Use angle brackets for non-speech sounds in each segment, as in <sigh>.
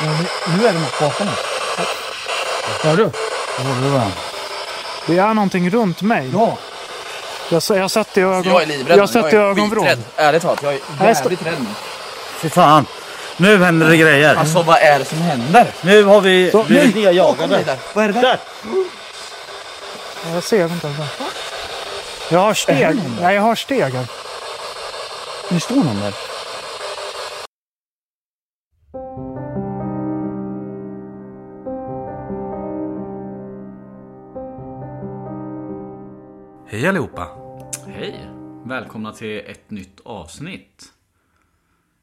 nu, nu är det något bakom oss. Hör du? Hörde du det? Det är någonting runt mig. Ja. Jag, jag har sett det i ögon... Jag är livrädd. Jag det i ögonvrån. skiträdd. Ärligt talat, jag är Jag jävligt rädd nu. Fy fan. Nu händer det grejer. Alltså vad är det som händer? Nu har vi Så, blivit nedjagade. Vad är det där? Där! Jag ser inte ens. Jag har steg. Nej, jag har steg. Nu står någon där. Hej allihopa! Hej! Välkomna till ett nytt avsnitt.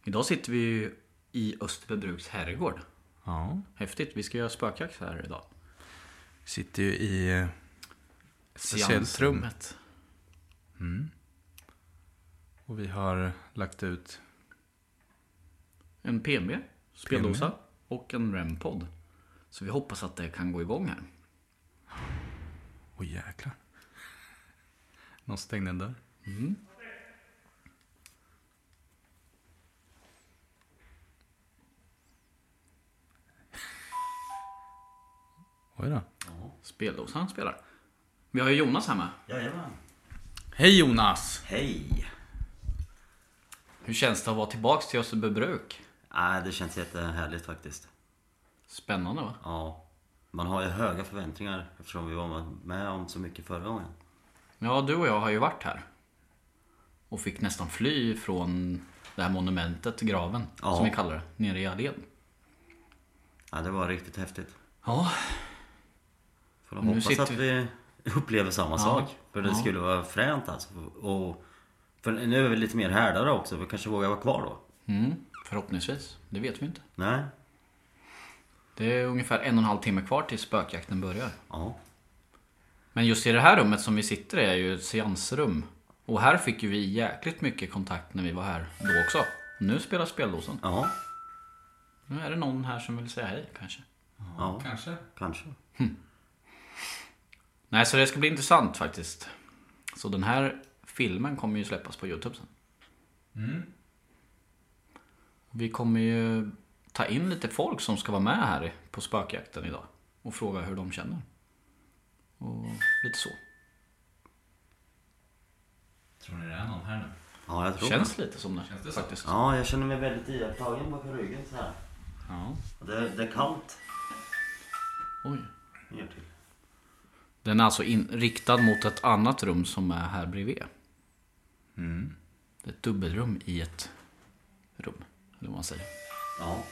Idag sitter vi ju i Österbybruks herrgård. Ja. Häftigt, vi ska göra spökjakt här idag. Sitter ju i eh, speciellt rum. Seansrummet. Och vi har lagt ut... En PMB, speldosa och en REM-podd. Så vi hoppas att det kan gå igång här. Oj jäklar. Någon stängde en dörr. <laughs> Oj då. Speldosan spelar. Vi har ju Jonas här med. Jajamän. Hej Jonas! Hej. Hur känns det att vara tillbaks till Österbybruk? Nej, det känns jättehärligt faktiskt. Spännande va? Ja. Man har ju höga förväntningar eftersom vi var med om så mycket förra gången. Ja, du och jag har ju varit här. Och fick nästan fly från det här monumentet, graven, Ja. som vi kallar det, nere i allén. Ja, det var riktigt häftigt. Ja, Får Nu hoppas sitter att vi upplever samma sak. För det Ja. skulle vara fränt alltså. Och, för nu är vi lite mer härdade också. Vi kanske vågar vara kvar då. mm, förhoppningsvis. Det vet vi inte. Nej? Det är ungefär en och en halv timme kvar tills spökjakten börjar. Ja. Men just i det här rummet som vi sitter i är ju ett seansrum. Och här fick ju vi jäkligt mycket kontakt när vi var här då också. Nu spelar speldosen. Ja. Nu är det någon här som vill säga hej kanske. Ja. Kanske. Kanske. Nej, så det ska bli intressant faktiskt. Så den här filmen kommer ju släppas på Youtube sen. Vi kommer ju ta in lite folk som ska vara med här på spökjakten idag. Och fråga hur de känner. Och lite så. Tror ni det är någon här nu? Ja, jag tror Känns det. lite som det, det så? faktiskt. Ja, jag känner mig väldigt iakttagen bakom ryggen så här. Ja. Det, det är kallt. Oj. Ner till. Den är alltså in, riktad mot ett annat rum som är här bredvid. Mm. Det är ett dubbelrum i ett rum. Eller vad man säger. Ja.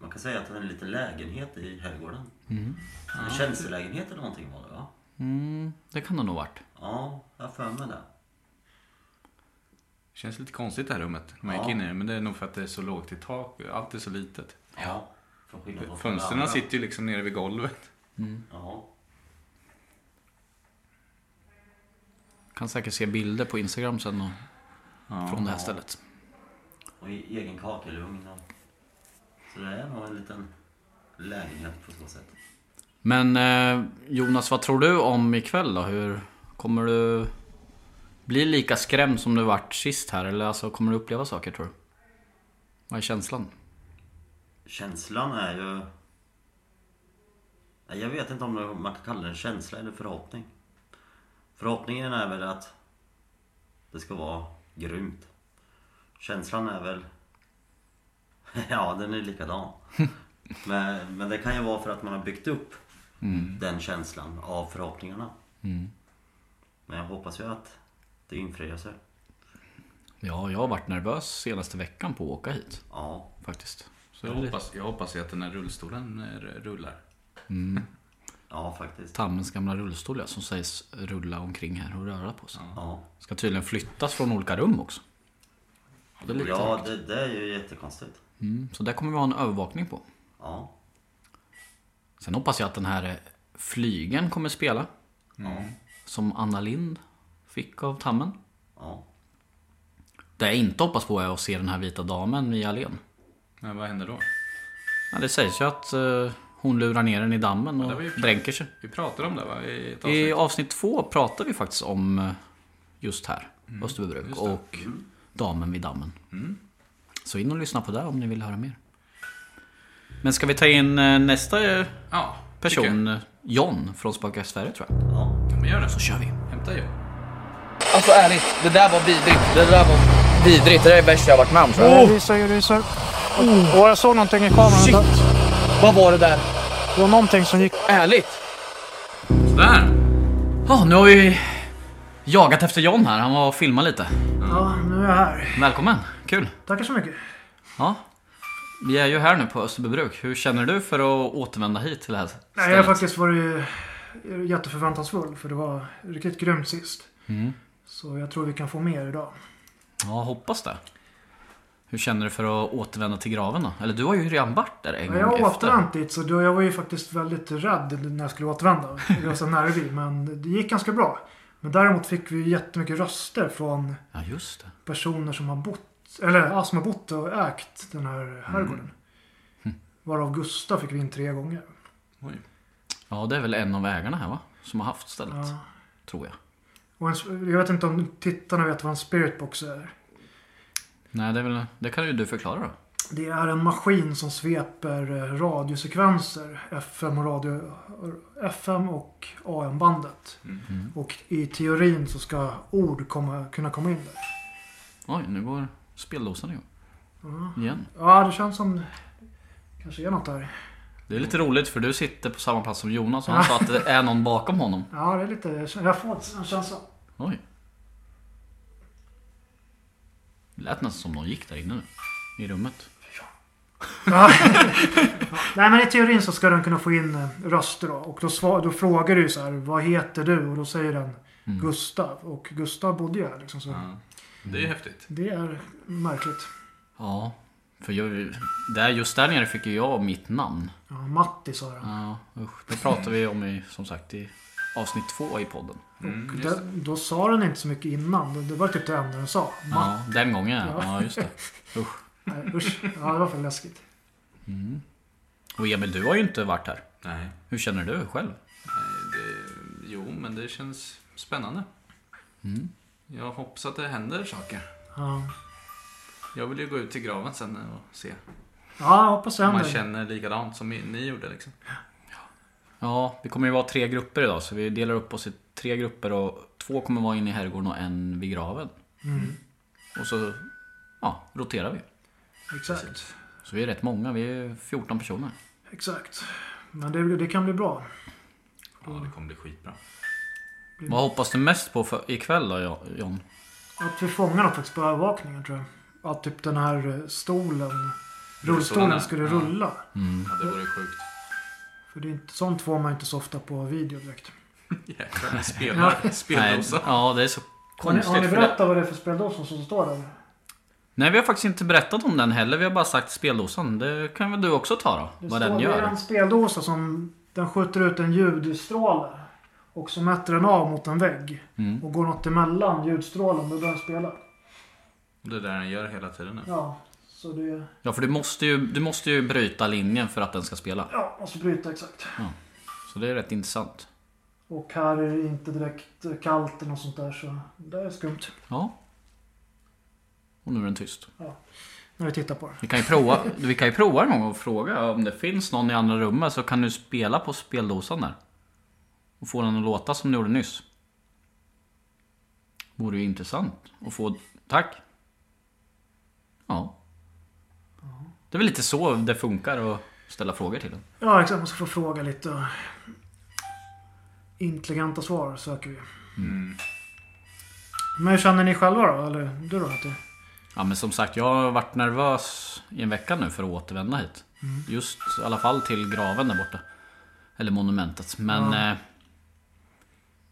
Man kan säga att det är en liten lägenhet i herrgården. Mm. En tjänstelägenhet eller någonting var det va? Mm, det kan det nog varit. Ja, jag har för mig det. Känns lite konstigt det här rummet. när Man Ja. gick in i det. Men det är nog för att det är så lågt i tak. Allt är så litet. Ja. Fönstren sitter ju liksom nere vid golvet. Ja. Kan säkert se bilder på Instagram sen och från det här stället. Och egen kakelugn. Och... Så det är nog en liten lägenhet på så sätt. Men eh, Jonas, vad tror du om ikväll då? Hur kommer du bli lika skrämd som du vart sist här? Eller alltså, kommer du uppleva saker tror du? Vad är känslan? Känslan är ju... Jag vet inte om man kan kalla det en känsla eller förhoppning. Förhoppningen är väl att det ska vara grymt. Känslan är väl... <laughs> Ja, den är likadan. <laughs> Men, men det kan ju vara för att man har byggt upp den känslan av förhoppningarna. Men jag hoppas ju att det infriar sig. Ja, jag har varit nervös senaste veckan på att åka hit. Ja, Faktiskt. Så Jag hoppas, jag hoppas ju att den här rullstolen eh, rullar. <laughs> ja faktiskt. Tammens gamla rullstol ja, som sägs rulla omkring här och röra på sig. Ja, Ska tydligen flyttas från olika rum också. Det ja det, det är ju jättekonstigt. Mm, Så där kommer vi ha en övervakning på. Ja, Sen hoppas jag att den här eh, flygen kommer spela. Som Anna Lind fick av Tammen. ja. Det jag inte hoppas på är att se den här vita damen i allén. Men vad händer då? Ja, det sägs ju att eh, hon lurar ner den i dammen och ju- dränker sig. Vi pratade om det va? I ett I avsnitt. avsnitt två pratar vi faktiskt om eh, just här, Österbybruk. Mm. och damen vid dammen. Så in och lyssna på det om ni vill höra mer. Men ska vi ta in eh, nästa eh, Ja, person, John från Spöka Sverige tror jag. ja. Men gör det. Så kör vi. Hämta ju. Alltså ärligt, det där var vidrigt. Det där var vidrigt. Det är det värsta jag har varit med om tror jag. Jag rysar. Och jag såg någonting i kameran. Shit! Vad var det där? Det var någonting som gick... Ärligt! Sådär. Ja, nu har vi jagat efter John här. Han var och filmade lite. Ja, nu är jag här. Välkommen, kul. Tackar så mycket. Ja. Vi är ju här nu på Österbybruk. Hur känner du för att återvända hit till det här stället? Nej, jag har faktiskt varit jätteförväntansfull. För det var riktigt grymt sist. Mm. Så jag tror vi kan få mer idag. Ja, hoppas det. Hur känner du för att återvända till graven då? Eller du har ju redan varit där en Ja, gång jag har efter. återvänt dit så då, jag var ju faktiskt väldigt rädd när jag skulle återvända. Jag var så nervig men det gick ganska bra. Men däremot fick vi jättemycket röster från Ja, personer som har bott, eller ja, som har bott och ägt den här herrgården. Mm. Varav Gustav fick vi in tre gånger. Oj. Ja, det är väl en av ägarna här va? Som har haft stället. Ja. Tror jag. Och en, jag vet inte om tittarna vet vad en spiritbox är. Nej, det, är väl, det kan ju du förklara då. Det är en maskin som sveper eh, radiosekvenser. FM och, radio, FM och AM-bandet. Mm. Och i teorin så ska ord komma, kunna komma in där. Oj, nu går speldosan igång. Ja. Igen. Ja, det känns som... kanske är något där. Det är lite roligt för du sitter på samma plats som Jonas och han sa att det är någon bakom honom. Ja, det är lite... Jag får en känsla. Oj. Det lät nästan som någon gick där inne nu. I rummet. Ja. <laughs> Nej, men i teorin så ska den kunna få in eh, röster då. Och då, svar, då frågar du så här, vad heter du? Och då säger den Gustav. Och Gustav bodde ju här liksom. Så Ja. Det är ju häftigt. det är märkligt. Ja. För jag, där, just där nere fick ju jag mitt namn. Ja, Matti sa den. Ja, usch. Det pratade vi om i, som sagt, i avsnitt två i podden. Mm, Och det, då sa den inte så mycket innan. Det, det var typ det enda den sa. Matti. Ja, den gången ja. Ja, just det. <laughs> Usch. Nej, usch. Ja, det var för läskigt. Och Emil, du har ju inte varit här. Nej. Hur känner du själv? Nej, det, jo, men det känns spännande. Jag hoppas att det händer saker. Ja, Jag vill ju gå ut till graven sen och se. ja jag hoppas det Om man händer. känner likadant som ni gjorde liksom. Ja, vi kommer ju vara tre grupper idag så vi delar upp oss i tre grupper och två kommer vara inne i herrgården och en vid graven. Och så ja, roterar vi. Exakt. Så vi är rätt många, vi är 14 personer. Exakt. Men det, det kan bli bra. Ja, det kommer bli skitbra. Vad hoppas du mest på för ikväll då John? Att vi fångar något faktiskt på övervakningen tror jag. Att typ den här eh, stolen, ja. rullstolen skulle Ja. rulla. Ja, det vore sjukt. För det är inte, sånt får man inte så ofta på video direkt. <laughs> Jäklar, spelar, Nej, speldosa. ja, det är så Har ni, konstigt. har ni för det- berättat vad det är för speldosa som står där? Nej, vi har faktiskt inte berättat om den heller. Vi har bara sagt speldosan. Det kan väl du också ta då? Det vad står, den Det är gör? en speldosa som den skjuter ut en ljudstråle. Och så mäter den av mot en vägg. Mm. Och går något emellan ljudstrålen då börjar den spela. Det är det den gör hela tiden nu. Ja, så det... Ja, för du måste, ju, du måste ju bryta linjen för att den ska spela. Ja, måste bryta exakt. Så det är rätt intressant. Och här är det inte direkt kallt eller något sånt där så det är skumt. Ja. Och nu är den tyst. När vi tittar på det. Vi kan ju prova, vi kan ju prova någon gång och fråga om det finns någon i andra rummet så kan du spela på speldosan där. Och få den att låta som du gjorde nyss. Vore ju intressant att få... Tack! Ja. Det är väl lite så det funkar att ställa frågor till den. Ja, exakt. Man ska få fråga lite. och Intelligenta svar söker vi. Men hur känner ni själva då? Eller du då? Att det... Ja men som sagt, jag har varit nervös i en vecka nu för att återvända hit. Just i alla fall till graven där borta. Eller monumentet. Men eh,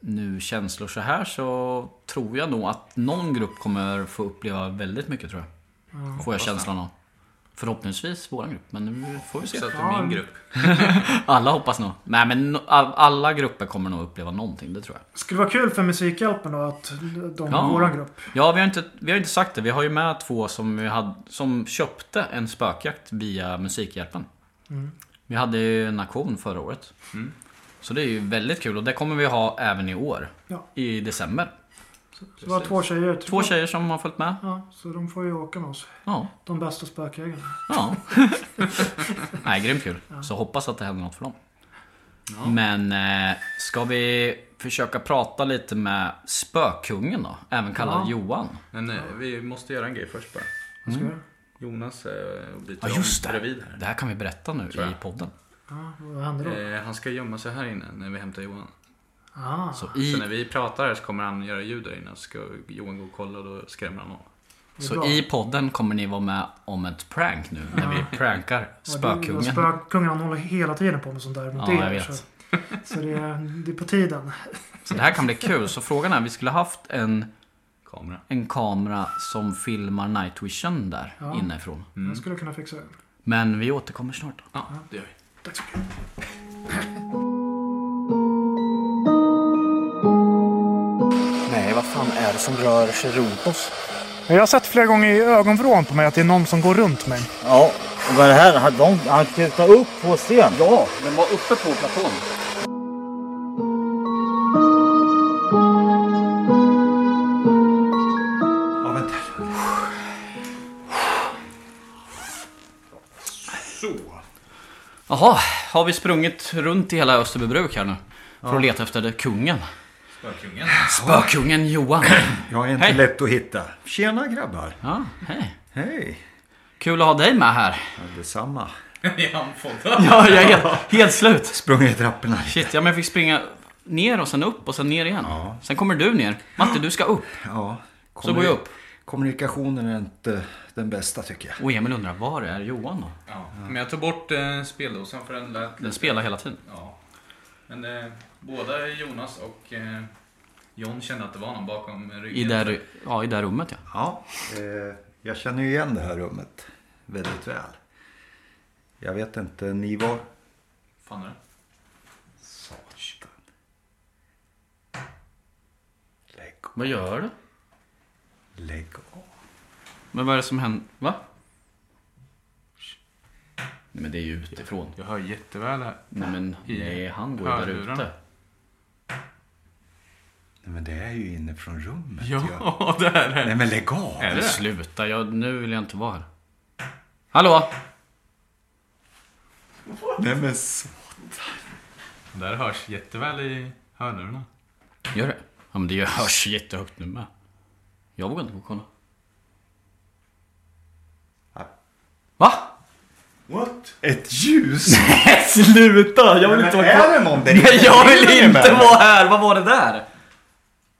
nu känslor så här så tror jag nog att någon grupp kommer få uppleva väldigt mycket tror jag. Får jag känslan av. Förhoppningsvis våran grupp, men nu får vi se. Så att det är min grupp. <laughs> Alla hoppas nog. Nej men alla grupper kommer nog uppleva någonting, det tror jag. Skulle vara kul för Musikhjälpen då att de, Ja. våran grupp. Ja, vi har, inte, vi har inte sagt det. Vi har ju med två som, vi hade, som köpte en spökjakt via Musikhjälpen. Vi hade ju en auktion förra året. Så det är ju väldigt kul och det kommer vi ha även i år. Ja. I december. Så det var två tjejer. Två tjejer som har följt med. Ja, så de får ju åka med oss. Ja. De bästa spökjägarna. ja. <laughs> Nej, grymt kul. Så hoppas att det händer något för dem. Men eh, ska vi försöka prata lite med spökungen då? Även kallad Ja. Johan. Men eh, vi måste göra en grej först bara. Vad ska vi göra? Jonas eh, byter Ja just om det. bredvid här. Det här kan vi berätta nu i podden. Ja, vad händer då? Eh, han ska gömma sig här inne när vi hämtar Johan. Ah, Så Så när i, vi pratar här så kommer han göra ljud där inne. Så ska Johan gå och kolla och då skrämmer han honom. så bra. i podden kommer ni vara med om ett prank nu. När vi prankar Ja, spökungen. Spökungen han håller hela tiden på med sånt där mot Ja, er. jag vet. Så, så det, är, det är på tiden. Så det här kan bli kul. Så frågan är, vi skulle haft en, Kamera. en kamera som filmar night vision där Ja. inifrån. Jag skulle kunna fixa det. Men vi återkommer snart. Ja, det gör vi. Tack så mycket. Nej, vad fan är det som rör sig runt oss? Jag har sett flera gånger i ögonvrån på mig att det är någon som går runt mig. Ja, vad är det här? Han- De, han kutade upp på sten. Ja, den var uppe på platån. Ja, vänta. Så. Jaha, har vi sprungit runt i hela Österbybruk här nu? För att leta efter kungen. Spökungen. Spökungen Johan. Jag är inte Hej. lätt att hitta. Tjena grabbar. Ja, hej. Hej. Kul att ha dig med här. Ja, detsamma. <laughs> I handfoten. Ja, jag är helt, helt slut. Sprungit i trapporna. Shit, ja men jag fick springa ner och sen upp och sen ner igen. Sen kommer du ner. Matte, du ska upp. Ja. Så går jag upp. Kommunikationen är inte den bästa tycker jag. Och Emil undrar, var är Johan då? Ja. Men jag tog bort eh, speldosan för den lät Den spelar hela tiden. Ja. Men eh, både Jonas och eh, John kände att det var någon bakom ryggen. I det, ja, i det rummet ja. Ja. Eh, jag känner ju igen det här rummet väldigt väl. Jag vet inte, ni var... Fan är det? Satan. Lägg, Vad gör du? Lägg av. Men vad är det som händer? Va? Nej men det är ju utifrån. Jag hör jätteväl här. Nej men nej, han går ju där ute. Nej men det är ju inne från rummet. Ja, <laughs> det är det. Nej men lägg av. Är det? sluta, jag, nu vill jag inte vara här. Hallå? Nej men så. Där hörs jätteväl i hörlurarna. Gör det? Ja men det hörs jättehögt nu med. Jag vågar inte gå och kolla. Va? What? Ett ljus? <laughs> Sluta! Jag vill inte vara är kvar. det någon där Nej, inne? jag vill Driver inte med mig? vara här! Vad var det där?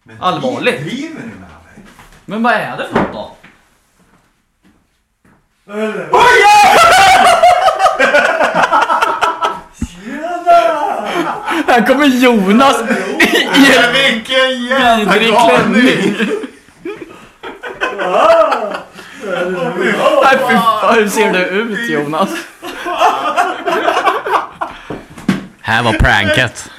Men Allvarligt? Driver ni med mig? Men vad är det för något då? Här kommer Jonas i en Vilken jävla vidrig klänning. Nej fy fan, hur ser du ut Jonas? Här var pranket.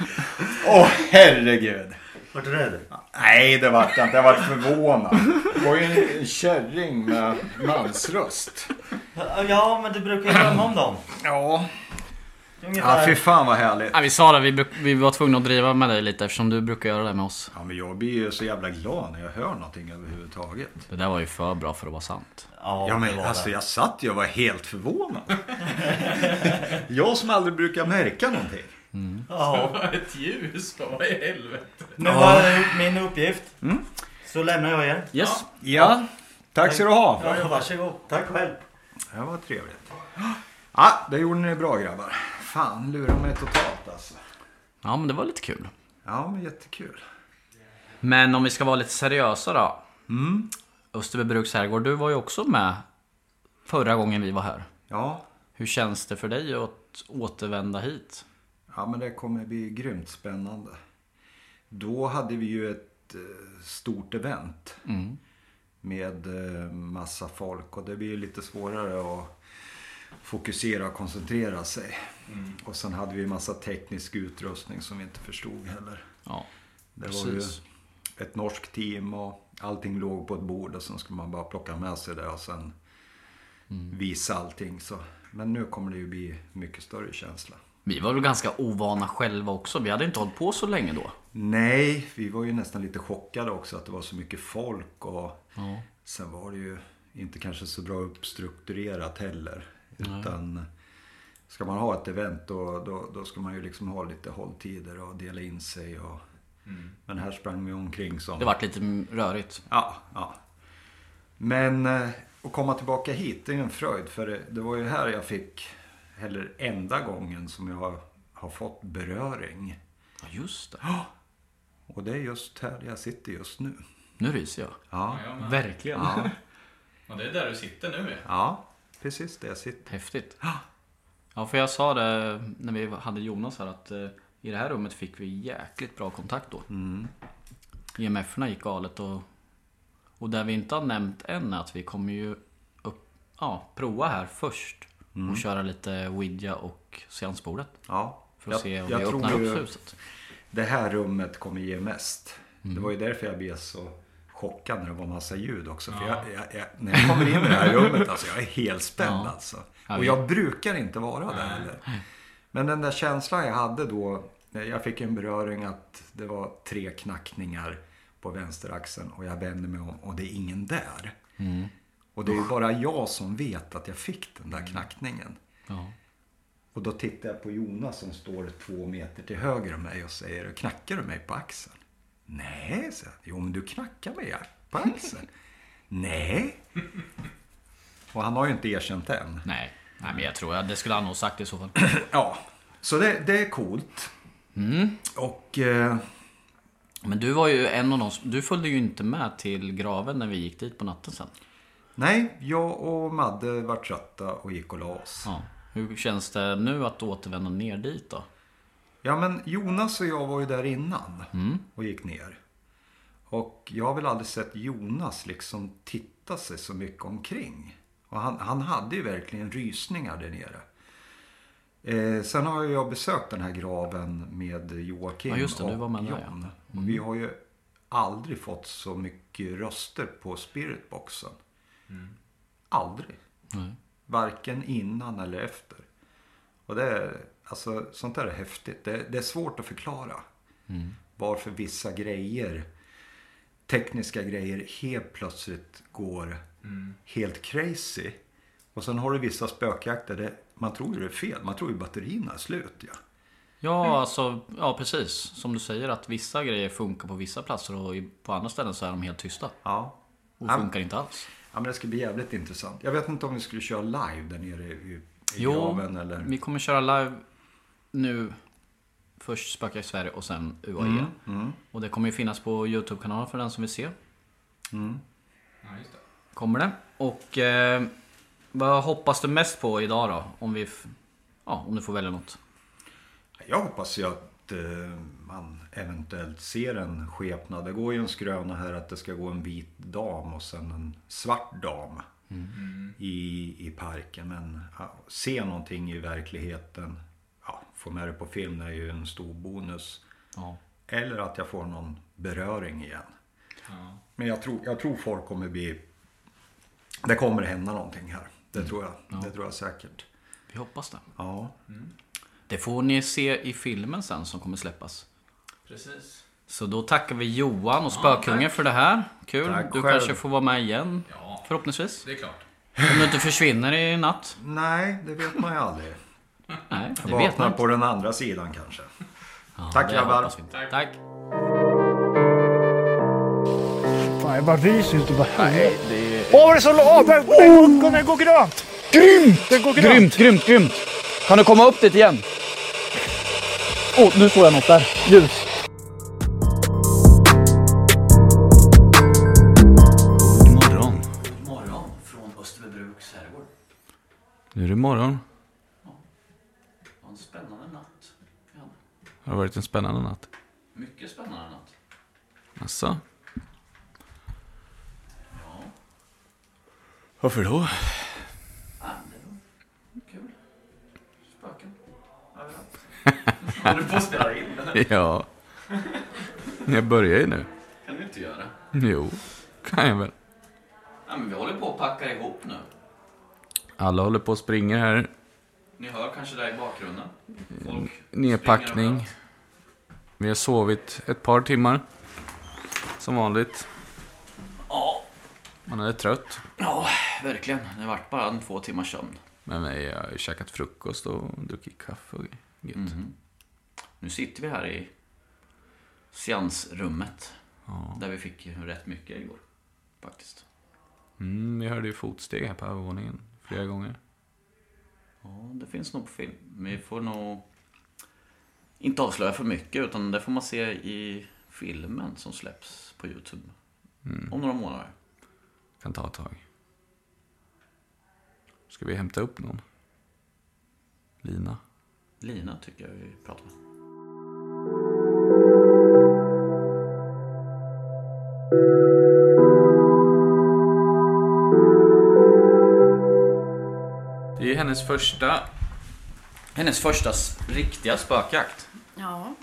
Åh herregud. Vart är det? Nej, det vart jag inte. Jag vart förvånad. Det var ju en, en kärring med mansröst. Ja, men du brukar ju drömma om dem. Ja. Ungefär. Ja, fy fan vad härligt. Ja, vi sa det, vi, vi var tvungna att driva med dig lite eftersom du brukar göra det med oss. Ja, men jag blir ju så jävla glad när jag hör någonting överhuvudtaget. Det där var ju för bra för att vara sant. Ja, Ja men var alltså det. jag satt ju och var helt förvånad. <laughs> jag som aldrig brukar märka någonting. Ja. <laughs> Ett ljus, vad i helvete? Nu har jag gjort min uppgift. Så lämnar jag er. Yes. Ja, tack ska du ha. Ja, varsågod. Tack själv. Det var trevligt. Ja, det gjorde ni bra grabbar. Fan, lurade mig totalt alltså. Ja, men det var lite kul. Ja, men jättekul. Men om vi ska vara lite seriösa då. Österbybruks herrgård, du var ju också med förra gången vi var här. Ja, Hur känns det för dig att återvända hit? ja men det kommer bli grymt spännande. Då hade vi ju ett eh, stort event. Med eh, massa folk och det blir ju lite svårare att fokusera och koncentrera sig. Och sen hade vi massa teknisk utrustning som vi inte förstod heller. Ja, Det var ju precis. ett norskt team och allting låg på ett bord och sen skulle man bara plocka med sig det och sen visa allting. Så. Men nu kommer det ju bli mycket större känsla. Vi var väl ganska ovana själva också. Vi hade inte hållit på så länge då. Nej, vi var ju nästan lite chockade också att det var så mycket folk och Ja. sen var det ju inte kanske så bra uppstrukturerat heller. Utan ska man ha ett event då, då, då ska man ju liksom ha lite hålltider och dela in sig. Och, Men här sprang vi omkring som... Det vart lite rörigt. Ja, ja. Men eh, att komma tillbaka hit, det är en fröjd. För det, det var ju här jag fick, eller enda gången som jag har, har fått beröring. Ja, just det. Och det är just här jag sitter just nu. Nu ryser jag. Ja, Verkligen. ja, Och det är där du sitter nu ja precis där jag sitter. Häftigt. Ja, för jag sa det när vi hade Jonas här att eh, i det här rummet fick vi jäkligt bra kontakt då. Mm. IMF-erna gick galet och, och där vi inte har nämnt än är att vi kommer ju upp, ja, prova här först. Mm. Och köra lite Ouija och seansbordet. Ja, För att se om jag vi öppnar upp huset. det här rummet kommer ge mest. Mm. Det var ju därför jag blev så chockad när det var massa ljud också. För jag, jag, jag, när jag kommer in i det här rummet, alltså jag är helt spänd alltså. Och jag brukar inte vara där heller. Men den där känslan jag hade då, jag fick en beröring att det var tre knackningar på vänsteraxeln och jag vänder mig om och det är ingen där. Mm. Och det är bara jag som vet att jag fick den där knackningen. Ja. Och då tittar jag på Jonas som står två meter till höger om mig och säger Knackar du mig på axeln? Nej, jag. Jo, men du knackar mig på axeln. <laughs> Nej. Och han har ju inte erkänt än. Nej. Nej, men jag tror att det skulle han nog sagt i så fall. <clears throat> Ja, så det, det är coolt. Mm. Och eh, Men du var ju en av de Du följde ju inte med till graven när vi gick dit på natten sen. nej, jag och Madde var trötta och gick och la oss. Ja. Hur känns det nu att återvända ner dit då? Ja, men Jonas och jag var ju där innan och gick ner. Och jag har väl aldrig sett Jonas liksom titta sig så mycket omkring. Och han, han hade ju verkligen rysningar där nere. Eh, sen har jag besökt den här graven med Joakim Ja, just det, du var med och där, ja. John. Och vi har ju aldrig fått så mycket röster på spiritboxen. Aldrig. Nej. Varken innan eller efter. Och det alltså, sånt där är häftigt. Det, det är svårt att förklara. Varför vissa grejer, tekniska grejer, helt plötsligt går helt crazy. Och sen har du vissa spökjakter där man tror ju det är fel. Man tror ju batterierna är slut. Ja. Ja, alltså, ja precis. Som du säger att vissa grejer funkar på vissa platser och på andra ställen så är de helt tysta. Ja. Och Ja. funkar inte alls. ja, men det ska bli jävligt intressant. Jag vet inte om vi skulle köra live där nere i, i Jo, graven eller... vi kommer köra live nu. Först Spöka i Sverige och sen UAE. Mm, Och det kommer ju finnas på YouTube-kanalen för den som vill se. Ja, just det. Kommer det. Och eh, vad hoppas du mest på idag då? Om vi... Ja, om du får välja något. Jag hoppas ju att eh, man eventuellt ser en skepnad. Det går ju en skröna här att det ska gå en vit dam och sen en svart dam i, i parken. Men ja, se någonting i verkligheten, ja, få med det på film det är ju en stor bonus. Ja. Eller att jag får någon beröring igen. Men jag tror, jag tror folk kommer bli... Det kommer hända någonting här. Det tror jag. Det tror jag säkert. Vi hoppas det. Ja. Det får ni se i filmen sen som kommer släppas. Precis. Så då tackar vi Johan och Spökungen för det här. Kul. Tack du själv. kanske får vara med igen. Ja. Förhoppningsvis. Det är klart. Om du inte försvinner i natt. Nej, det vet man ju aldrig. <laughs> Nej, det vet man på den andra sidan kanske. Ja, Tack, grabbar. Tack. Tack. Fan, jag bara ryser Nej, det är... Åh, vad det är så lågt! Den, den, den, den går grönt! Grymt! Den går grönt! Grymt, grymt, grymt! Kan du komma upp dit igen? Åh, oh, nu såg jag något där. Ljus. God morgon. God morgon från Österbybruks herrgård. Nu är det morgon. Det var en spännande natt. vi hade. Det har varit en spännande natt. Mycket spännande natt. Asså? Varför då? Ja, det var kul. Spöken. Överallt. Håller du på att spela in eller? Ja. Jag börjar ju nu. kan du inte göra. Jo, kan jag väl. Ja, men vi håller på att packa ihop nu. Alla håller på och springer här. Ni hör kanske där i bakgrunden. Folk Nedpackning. Vi har sovit ett par timmar. Som vanligt. Ja, Man är trött. ja, verkligen. Det vart bara en två timmars sömn. Men nej, jag har ju käkat frukost och druckit kaffe och gött. Mhm. Nu sitter vi här i seansrummet. Där vi fick rätt mycket igår. Faktiskt. Mm, vi hörde ju fotsteg här på övervåningen flera gånger. Ja, det finns nog på film. Men vi får nog inte avslöja för mycket utan det får man se i filmen som släpps på Youtube. Om några månader. Kan ta ett tag. Ska vi hämta upp någon? Lina? Lina tycker jag vi pratar med. Hennes första... Hennes första riktiga spökjakt. Ja,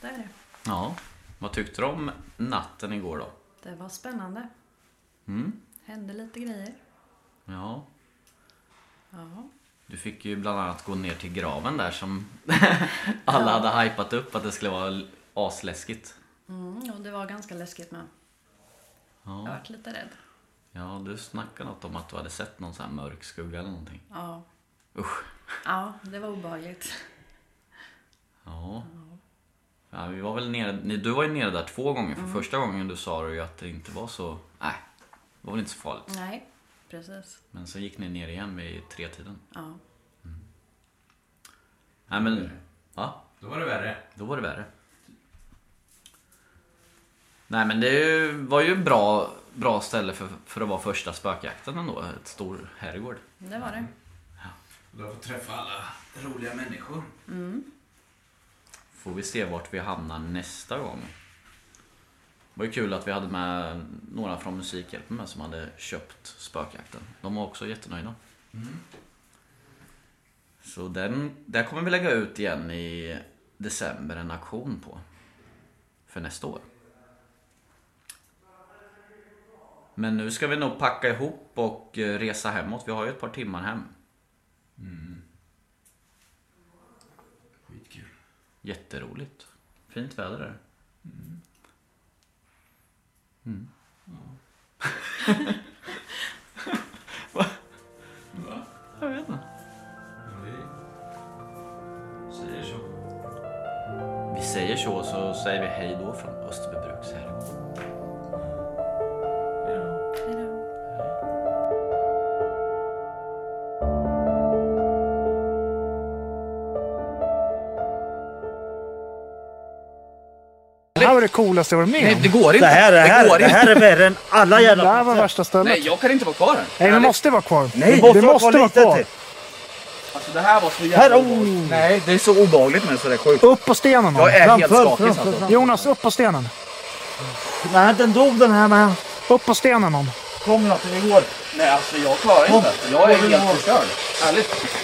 det är det. Ja. Vad tyckte du om natten igår då? Det var spännande. Mm? Hände lite grejer. Ja. Ja. Du fick ju bland annat gå ner till graven där som <laughs> alla hade hypat upp att det skulle vara asläskigt. Mm, och det var ganska läskigt med. Jag Ja. vart lite rädd. Ja, du snackade något om att du hade sett någon sån här mörk skugga eller någonting. Ja. Usch. Ja, det var obehagligt. Ja. ja vi var väl nere, du var ju nere där två gånger. För Mm. första gången du sa du ju att det inte var så, nej, det var väl inte så farligt. Nej, precis. Men så gick ni ner igen vid tretiden. Ja. Nej men, ja. Då var det värre. Då var det värre. Nej men det var ju bra, bra ställe för, för att vara första spökjakten ändå. Ett stor herrgård. Det var det. Du har fått träffa alla roliga människor. Mm. Får vi se vart vi hamnar nästa gång. Det var ju kul att vi hade med några från Musikhjälpen med som hade köpt spökjakten. De var också jättenöjda. Så den, där kommer vi lägga ut igen i december en auktion på. För nästa år. Men nu ska vi nog packa ihop och eh, resa hemåt. Vi har ju ett par timmar hem. Skitkul. Jätteroligt. Fint väder där. Mm. <laughs> Va? Va? Jag vet inte. Säger så. Vi säger så, så säger vi hej då från Österbybruks Det här det coolaste jag varit med Nej, om. det går inte. Det här, det här, går det här är värre än alla Det jävla här var värsta stället. Nej, jag kan inte vara kvar här. Nej, det måste vara kvar. Nej, det måste vara kvar. Alltså det här var så Här, jävla oh. obehagligt. Nej, det är så obehagligt men så det är sjukt. Upp på stenen. Jag är helt Framför, skakig framför, alltså. Jonas, upp på stenen. Nej, den dog den här med. Upp på stenen någon. Kom då, det går. Nej, alltså jag klarar inte. Jag är helt förstörd. Ärligt.